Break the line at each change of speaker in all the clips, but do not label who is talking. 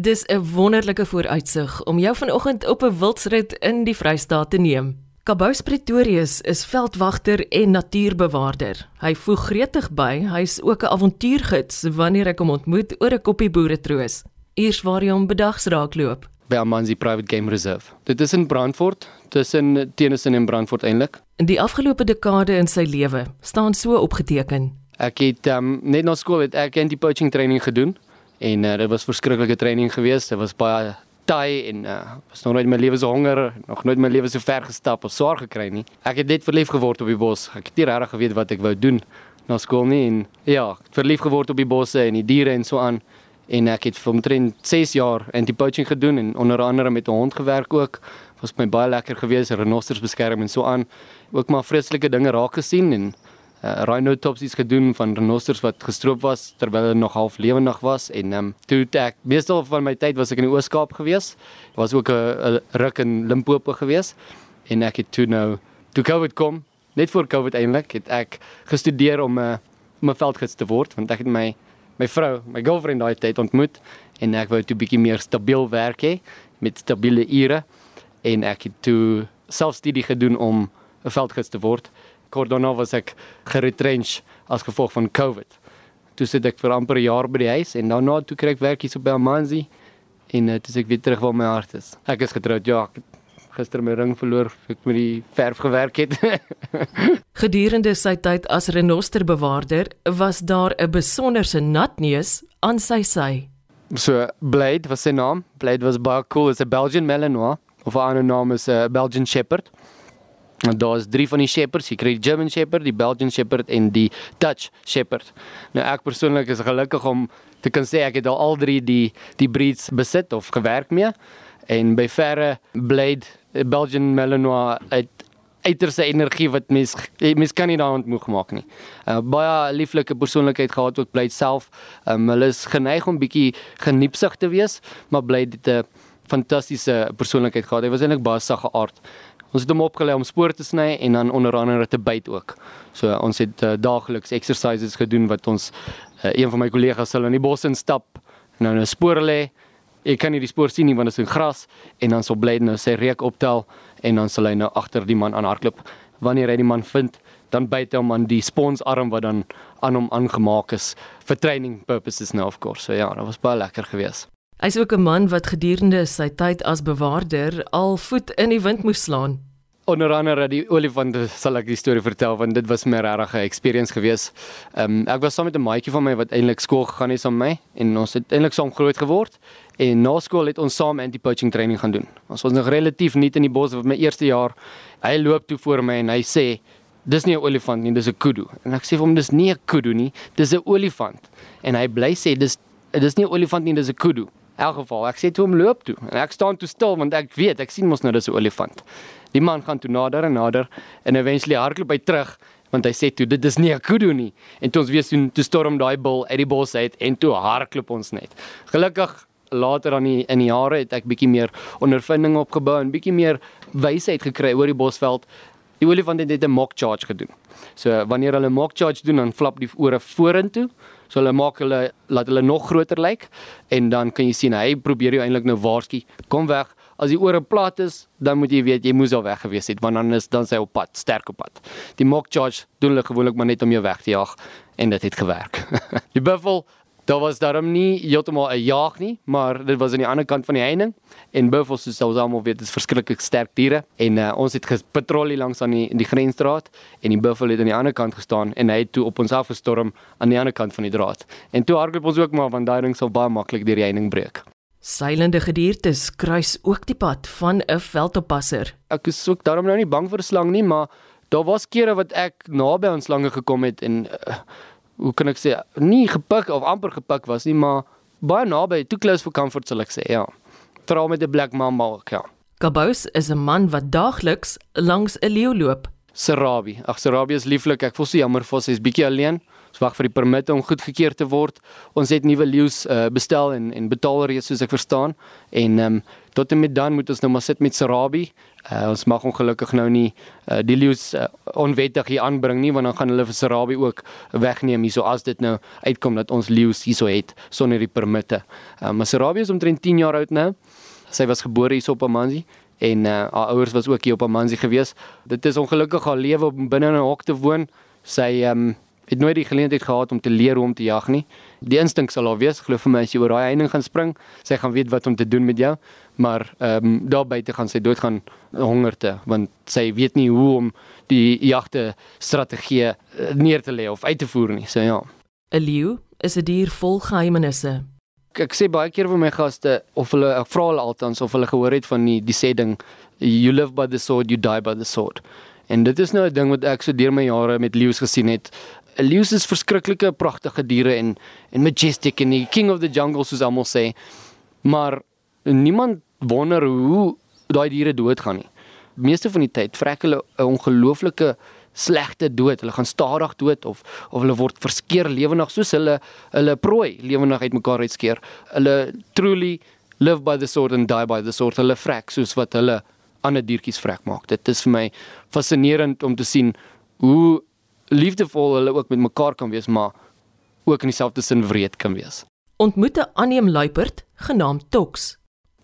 Dis 'n wonderlike vooruitsig om jou vanoggend op 'n wildsrit in die Vrystaat te neem. Kabous Pretorius is veldwagter en natuurbewaarder. Hy voeg gretig by, hy's ook 'n avontuurgids wanneer ek hom ontmoet oor 'n koppie boeretroos. Eers waar hy hom bedags raakloop.
By Amanzi Private Game Reserve. Dit is in Brandfort, tussen Tennyson en Brandfort eintlik.
In die afgelope dekade in sy lewe staan so opgeteken.
Ek het um, net na skool het ek anti-poaching training gedoen en uh, dit was verskriklike training geweest. Dit was baie taai en uh, was nog nooit in my lewe so honger, nog nooit in my lewe so ver gestap of swaar gekry nie. Ek het net verlief geword op die bos. Ek het nie regtig geweet wat ek wou doen na skool nie en ja, verlief geword op die bosse en die diere en so aan. En ek het vir omtrent 6 jaar anti-poaching gedoen en onder andere met 'n hond gewerk ook. Was my baie lekker geweest, renosters beskerm en so aan. Ook maar vreeslike dinge raak gesien en uh, rhinotopsies gedoen van renosters wat gestroop was terwyl hulle nog half lewendig was en ehm um, toe ek meestal van my tyd was ek in die Oos-Kaap gewees. Was ook 'n ruk in Limpopo gewees en ek het toe nou toe COVID kom, net voor COVID eintlik, het ek gestudeer om 'n uh, om 'n veldgids te word want ek het my my vrou, my girlfriend daai tyd ontmoet en ek wou toe bietjie meer stabiel werk hê met stabiele ure en ek het toe selfstudie gedoen om 'n veldgids te word kort daarna was ek geretrench as gevolg van COVID. Toe sit ek vir amper 'n jaar by die huis en daarna toe kry ek werk hier so by Amanzi en uh, is ek weer terug waar my hart is. Ek is getroud, ja. Ek gister my ring verloor ek met die verf gewerk het.
Gedurende sy tyd as renosterbewaarder was daar 'n besonderse natneus aan sy sy.
So Blade was sy naam. Blade was baie cool. It's a Belgian Malinois of 'n ander naam is 'n uh, Belgian Shepherd. Daar's drie van die shepherds, jy kry die German shepherd, die Belgian shepherd en die Dutch shepherd. Nou ek persoonlik is gelukkig om te kan sê ek het al al drie die die breeds besit of gewerk mee en by verre Blade Belgian Malinois uit uiterste energie wat mens mens kan nie daar ontmoeg maak nie. Uh, baie lieflike persoonlikheid gehad ook Blade self. Um, hulle is geneig om bietjie geniepsig te wees, maar Blade het 'n fantastiese persoonlikheid gehad. Hy was eintlik baie sagge aard. Ons het hom opgelei om spoor te sny en dan onder andere te byt ook. So ons het uh, daagliks exercises gedoen wat ons uh, een van my kollegas sal in die bos instap en nou 'n spoor lê. Ek kan nie die spoor sien nie want dit is in gras en dan sal Blade nou sy reuk optel en dan sal hy nou agter die man aan hardloop. Wanneer hy die man vind, dan byt hy hom aan die sponsarm wat dan aan hom aangemaak is vir training purposes nou of course. So ja, dit was baie lekker geweest.
Hy's ook 'n man wat gedurende sy tyd as bewaarder al voet in die wind moes slaan.
Onder andere die olifant sal ek die storie vertel want dit was my regte experience gewees. Ehm um, ek was saam met 'n maatjie van my wat eintlik skool gegaan het saam met my en ons het eintlik saam groot geword en na skool het ons saam anti-poaching training gaan doen. Ons was nog relatief nuut in die bos vir my eerste jaar. Hy loop toe voor my en hy sê dis nie 'n olifant nie, dis 'n kudu. En ek sê vir hom dis nie 'n kudu nie, dis 'n olifant. En hy bly sê dis dis nie 'n olifant nie, dis 'n kudu elk geval, ek sê toe hom loop toe en ek staan toe stil want ek weet, ek sien mos nou dis 'n olifant. Die man gaan toe nader en nader en eventually hardloop hy terug want hy sê toe dit is nie 'n kudu nie. En toe ons weer sien toe storm daai bil uit die bos uit en toe hardloop ons net. Gelukkig later aan die in die jare het ek bietjie meer ondervinding opgebou en bietjie meer wysheid gekry oor die bosveld. Die olifant het net 'n mock charge gedoen. So wanneer hulle mock charge doen dan flap die ore vorentoe So hulle maak hulle laat hulle nog groter lyk en dan kan jy sien hy probeer jou eintlik nou waarsku, kom weg. As die ore plat is, dan moet jy weet jy moes al weg gewees het want dan is dan sy op pad, sterk op pad. Die mock charge doen hulle gewoonlik maar net om jou weg te jaag en dit het gewerk. die buffel Daar was daarom nie heeltemal 'n jaag nie, maar dit was aan die ander kant van die heining en buffels soos ons almal weet, is verskriklik sterk diere en uh, ons het gepatrollie langs aan die die grensdraad en die buffel het aan die ander kant gestaan en hy het toe op ons afgestorm aan die ander kant van die draad. En toe hardloop ons ook maar want daai ding sal baie maklik deur die heining breek.
Seilende gediertes kruis ook die pad van 'n veldoppasser.
Ek is ook daarom nou nie bang vir slang nie, maar daar was kere wat ek naby aan slange gekom het en uh, hoe kan ek sê, nie gepik of amper gepik was nie, maar baie naby, too close for comfort sal ek sê, ja. Trou met 'n black mamba ook, ja.
Kabous is 'n man wat daagliks langs 'n leeu loop
Serabi. Ag Serabi is lieflik. Ek voel so jammer vir sy is bietjie alleen. Ons wag vir die permitte om goedgekeur te word. Ons het nuwe leeu's uh, bestel en en betaal reeds soos ek verstaan. En ehm um, tot en met dan moet ons nou maar sit met Serabi. Uh, ons mag ongelukkig nou nie uh, die leeu's uh, onwettig hier aanbring nie want dan gaan hulle vir Serabi ook wegneem hierso as dit nou uitkom dat ons leeu's hierso het sonder die permitte. Uh, maar Serabi is omtrent 10 jaar oud nou. Sy was gebore hierso op Amanzi en uh, haar ouers was ook hier op Amanzi gewees. Dit is ongelukkig haar lewe om binne in 'n hok te woon. Sy um, het nooit die geleentheid gehad om te leer hoe om te jag nie. Die instink sal al wees, glo vir my as jy oor daai heining gaan spring, sy gaan weet wat om te doen met jou, maar ehm um, daar buite gaan sy doodgaan hongerte want sy weet nie hoe om die jagte strategie eh, neer te lê of uit te voer nie. So ja.
'n Leeu is 'n dier vol geheimenisse
ek sê baie keer vir my gaste of hulle ek vra hulle altans of hulle gehoor het van die die sê ding you live by the sword you die by the sword. En dit is nou 'n ding wat ek so deur my jare met leeu's gesien het. 'n Leeu is verskriklike pragtige diere en en majestic en die king of the jungle soos almal sê. Maar niemand wonder hoe daai diere doodgaan nie. Meeste van die tyd vrek hulle 'n ongelooflike slegte dood. Hulle gaan stadig dood of of hulle word verskeer lewendig soos hulle hulle prooi lewendig uitmekaar uitskeer. Hulle truly live by the sword and die by the sword. Hulle vrek soos wat hulle ander diertjies vrek maak. Dit is vir my fascinerend om te sien hoe liefdevol hulle ook met mekaar kan wees, maar ook in dieselfde sin wreed kan wees.
Ontmoet 'n aanneem luiperd genaamd Tox.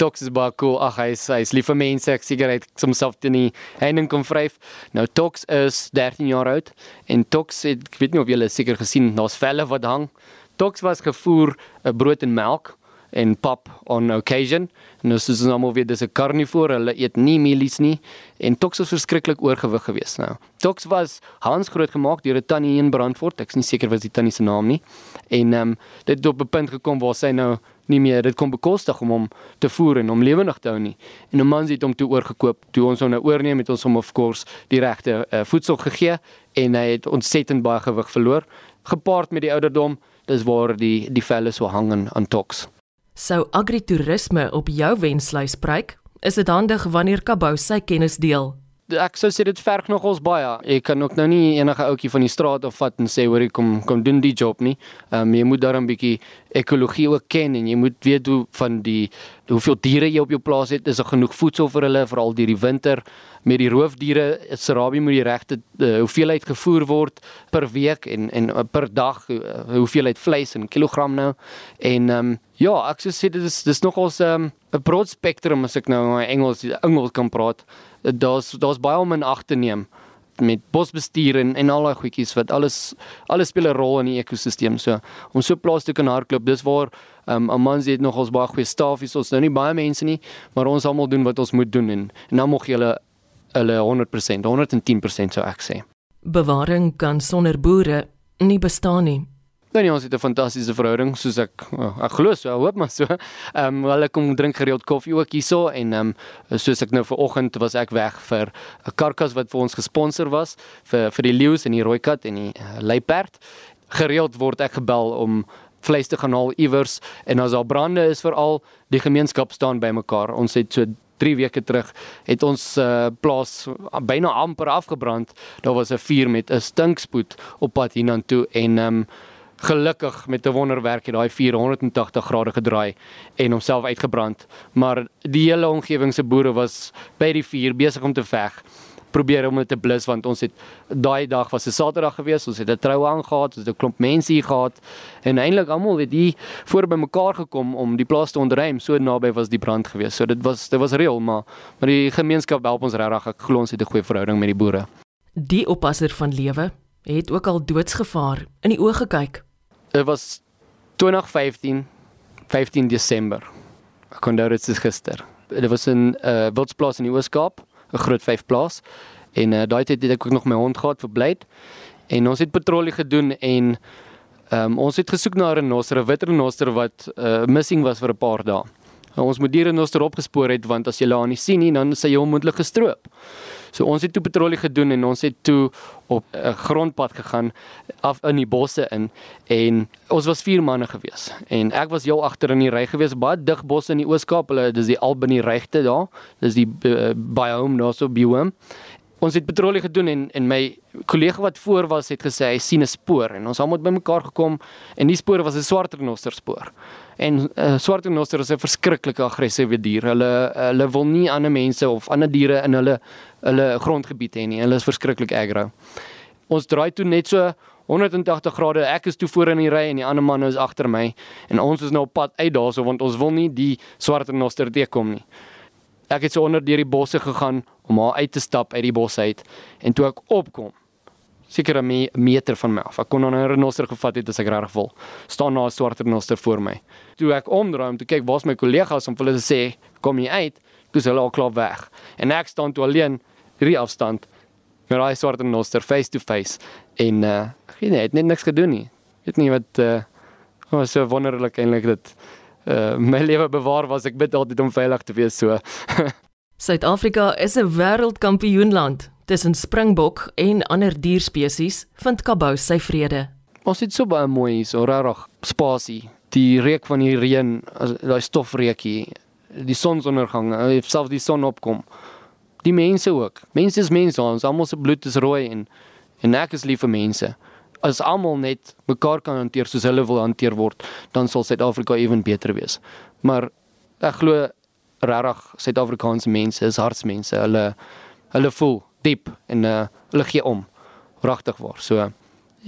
Tox is baie cool. Ag hy is hy is lief vir mense. Ek seker hy het homself teen die heining kom vryf. Nou Tox is 13 jaar oud en Tox het ek weet nie of julle seker gesien daar's velle wat hang. Tox was gevoer 'n brood en melk en pap on occasion. Nou soos ons almal weet, dis 'n karnivoor. Hulle eet nie mielies nie en Tox was verskriklik oorgewig geweest nou. Tox was Hans groot gemaak deur 'n tannie in Brandfort. Ek's nie seker wat die tannie se naam nie. En ehm um, dit het op 'n punt gekom waar sy nou nie meer dit kon bekostig om hom te voer en hom lewendig te hou nie. En 'n man het hom toe oorgekoop. Toe ons hom nou oorneem het ons hom of course die regte uh, voedsel gegee en hy het ontsettend baie gewig verloor gepaard met die ouderdom. Dis waar die die velle so hang aan Tox.
Sou agritourisme op jou wenslys spreek, is dit handig wanneer Kabou sy kennis deel.
Ek sou sê dit verg nog ons baie. Jy kan ook nou nie enige ouetjie van die straat af vat en sê hoor ek kom kom doen die job nie. Ehm um, jy moet daarom bietjie ekologie ook ken en jy moet weet hoe van die hoeveel diere jy op jou plaas het, is daar genoeg voedsel vir hulle veral deur die winter met die roofdiere. Serabi moet die regte uh, hoeveelheid gevoer word per week en en uh, per dag uh, hoeveelheid vleis in kilogram nou. En ehm um, ja, ek sou sê dit is dis nogals ehm, 'n um, broad spektrum as ek nou in Engels Engels kan praat. Daar's daar's baie om in ag te neem met bosbestuur en en al daai goedjies wat alles alles speel 'n rol in die ekosisteem. So om so plaas te kan hardloop, dis waar um, Amanzi het nog ons baie goeie staf hier. Ons nou nie baie mense nie, maar ons almal doen wat ons moet doen en en dan mag jy hulle hulle 100%, 110% sou ek sê.
Bewaring kan sonder boere nie bestaan nie.
Dan ja, ons het 'n fantastiese verhouding soos ek oh, ek glo so, hoop maar so. Ehm um, hulle kom drink gereeld koffie ook hierso en ehm um, soos ek nou vanoggend was ek weg vir 'n karkas wat vir ons gesponsor was vir vir die leeu's en die rooi kat en die uh, luiperd. Gereeld word ek gebel om vleis te gaan haal iewers en as daar brande is veral die gemeenskap staan bymekaar. Ons het so 3 weke terug het ons uh, plaas byna amper afgebrand. Daar was 'n vuur met 'n stinkspoed op pad hiernatoe en ehm um, gelukkig met 'n wonderwerk het daai 480 grade gedraai en homself uitgebrand. Maar die hele omgewing se boere was by die vuur besig om te veg probeer om dit te blus want ons het daai dag was 'n Saterdag gewees, ons het 'n troue aangegaan, ons het 'n klomp mense hier gehad en eintlik almal het hier voor by mekaar gekom om die plaas te ontruim. So naby was die brand gewees. So dit was dit was reël, maar maar die gemeenskap help ons regtig. Ek glo ons het 'n goeie verhouding met die boere.
Die oppasser van lewe het ook al doodsgevaar in die oë gekyk.
Dit was 2015 15 Desember. Ek kon dit gister. Dit was 'n uh, wildsplaas in die Oos-Kaap, 'n groot vyf plaas. En uh, daai tyd het ek ook nog my hond gehad vir blyd. En ons het patrollie gedoen en um, ons het gesoek na 'n renoster, 'n wit renoster wat uh, missing was vir 'n paar dae. Nou, ons moet die renoster opgespoor het want as jy hulle aan nie sien nie, dan is hy onmoontlik gestroop. So ons het toe patrollie gedoen en ons het toe op 'n grondpad gegaan af in die bosse in en ons was vier manne gewees en ek was heel agter in die ry gewees baie dig bosse in die Oos-Kaap hulle dis die Albany regte daar dis die uh, biome daar so biome ons het patrollie gedoen en en my kollega wat voor was het gesê hy sien 'n spoor en ons almal het bymekaar gekom en die spoor was 'n swart renoster spoor. En uh, swart renoster is 'n verskriklike aggressiewe dier. Hulle hulle wil nie ander mense of ander diere in hulle hulle grondgebied hê nie. Hulle is verskriklik aggro. Ons draai toe net so 180 grade. Ek is toe voor in die ry en die ander man is agter my en ons is nou op pad uit daarso want ons wil nie die swart renoster teekom nie. Ek het so onder deur die bosse gegaan om haar uit te stap uit die bos uit en toe ek opkom seker 'n me meter van my af. Ek kon 'n renoster gevat het as ek reg wil. staan daar 'n swart renoster voor my. Toe ek omdraai om te kyk waar's my kollegas om hulle te sê kom jy uit, toe is hulle al klaar weg. En ek staan toe alleen hierdie afstand met daai swart renoster face to face en uh ek weet nie, het net niks gedoen nie. Weet nie wat uh was so wonderlik eintlik dat uh my lewe bewaar was. Ek bid altyd om veilig te wees so.
Suid-Afrika is 'n wêreldkampioenland. Tussen springbok en ander dierspesies vind kabous sy vrede.
Ons het so baie mooi hier, so rarig spasie. Die reuk van die reën, daai stofreukie, die sonsondergang, selfs die son opkom. Die mense ook. Mense is mense, ons almal se bloed is rooi en en ek is lief vir mense. As almal net mekaar kan hanteer soos hulle wil hanteer word, dan sal Suid-Afrika ewen beter wees. Maar ek glo regtig Suid-Afrikaanse mense is hartsmense. Hulle hulle voel diep en uh, hulle gee om. Pragtig waar. So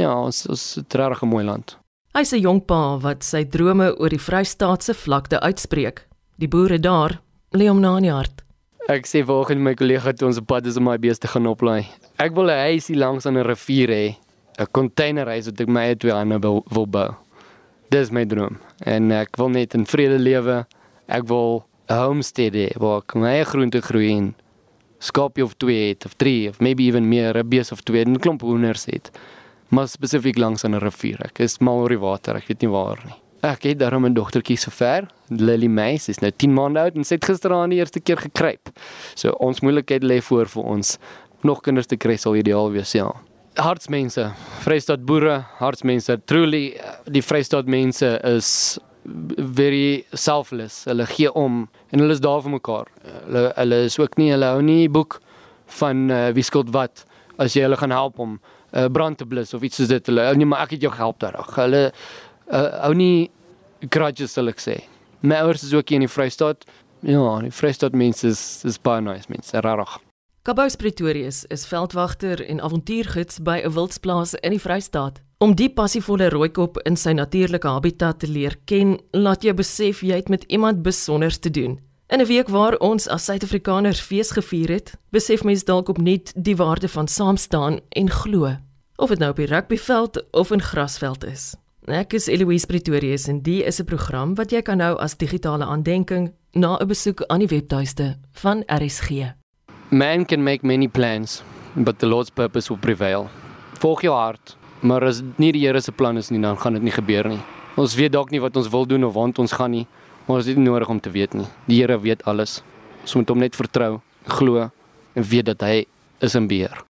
ja, ons ons is regtig 'n mooi land.
Hy's 'n jong pa wat sy drome oor die Vrystaatse vlakte uitspreek. Die boere daar lê hom na in die hart.
Ek sê vanoggend my kollega toe ons op pad is om my beeste gaan oplaai. Ek wil 'n huisie langs aan 'n rivier hê, 'n containerhuis wat ek my eie twee hande wil, wil bou. Dis my droom. En ek wil net in vrede lewe. Ek wil 'n homestead hê waar ek my eie groente groei en skaapie of twee het of drie of maybe even meer, 'n bees of twee en 'n klomp hoenders het. Maar spesifiek langs 'n rivier. Ek is mal oor die water, ek weet nie waar nie. Ek het daarom 'n dogtertjie so ver, Lily May, sy is nou 10 maande oud en sy het gisteraan die eerste keer gekruip. So ons moeilikheid lê voor vir ons. Nog kinders te kry sal ideaal wees, ja. Hartsmense, Vrystaat boere, hartsmense. Truly die Vrystaat mense is very selfless. Hulle gee om en hulle is daar vir mekaar. Hulle hulle is ook nie hulle hou nie boek van uh, wie skuld wat as jy hulle gaan help om 'n uh, brand te blus of iets soos dit. Hulle nee, maar ek het jou gehelp daardag. Hulle uh, hou nie grudges sal ek sê. My ouers is ook hier in die Vrystaat. Ja, die Vrystaat mense is is baie nice mense, regtig.
Kabous Pretorius is veldwagter en avontuurgids by 'n wildsplaas in die Vrystaat. Om die passievolle rooikop in sy natuurlike habitat te leer ken, laat jou besef jy het met iemand besonders te doen. In 'n week waar ons as Suid-Afrikaners fees gevier het, besef mens dalk opnuut die waarde van saam staan en glo, of dit nou op die rugbyveld of in grasveld is. Ek is Eloise Pretorius en die is 'n program wat jy kan hou as digitale aandenking na 'n besoek aan die webtuiste van RSG.
Man can make many plans, but the Lord's purpose will prevail. Volg jou hart, maar as nie die Here se plan is nie, dan gaan dit nie gebeur nie. Ons weet dalk nie wat ons wil doen of waar ons gaan nie, maar ons het nie nodig om te weet nie. Die Here weet alles. Ons moet hom net vertrou, glo en weet dat hy is in beheer.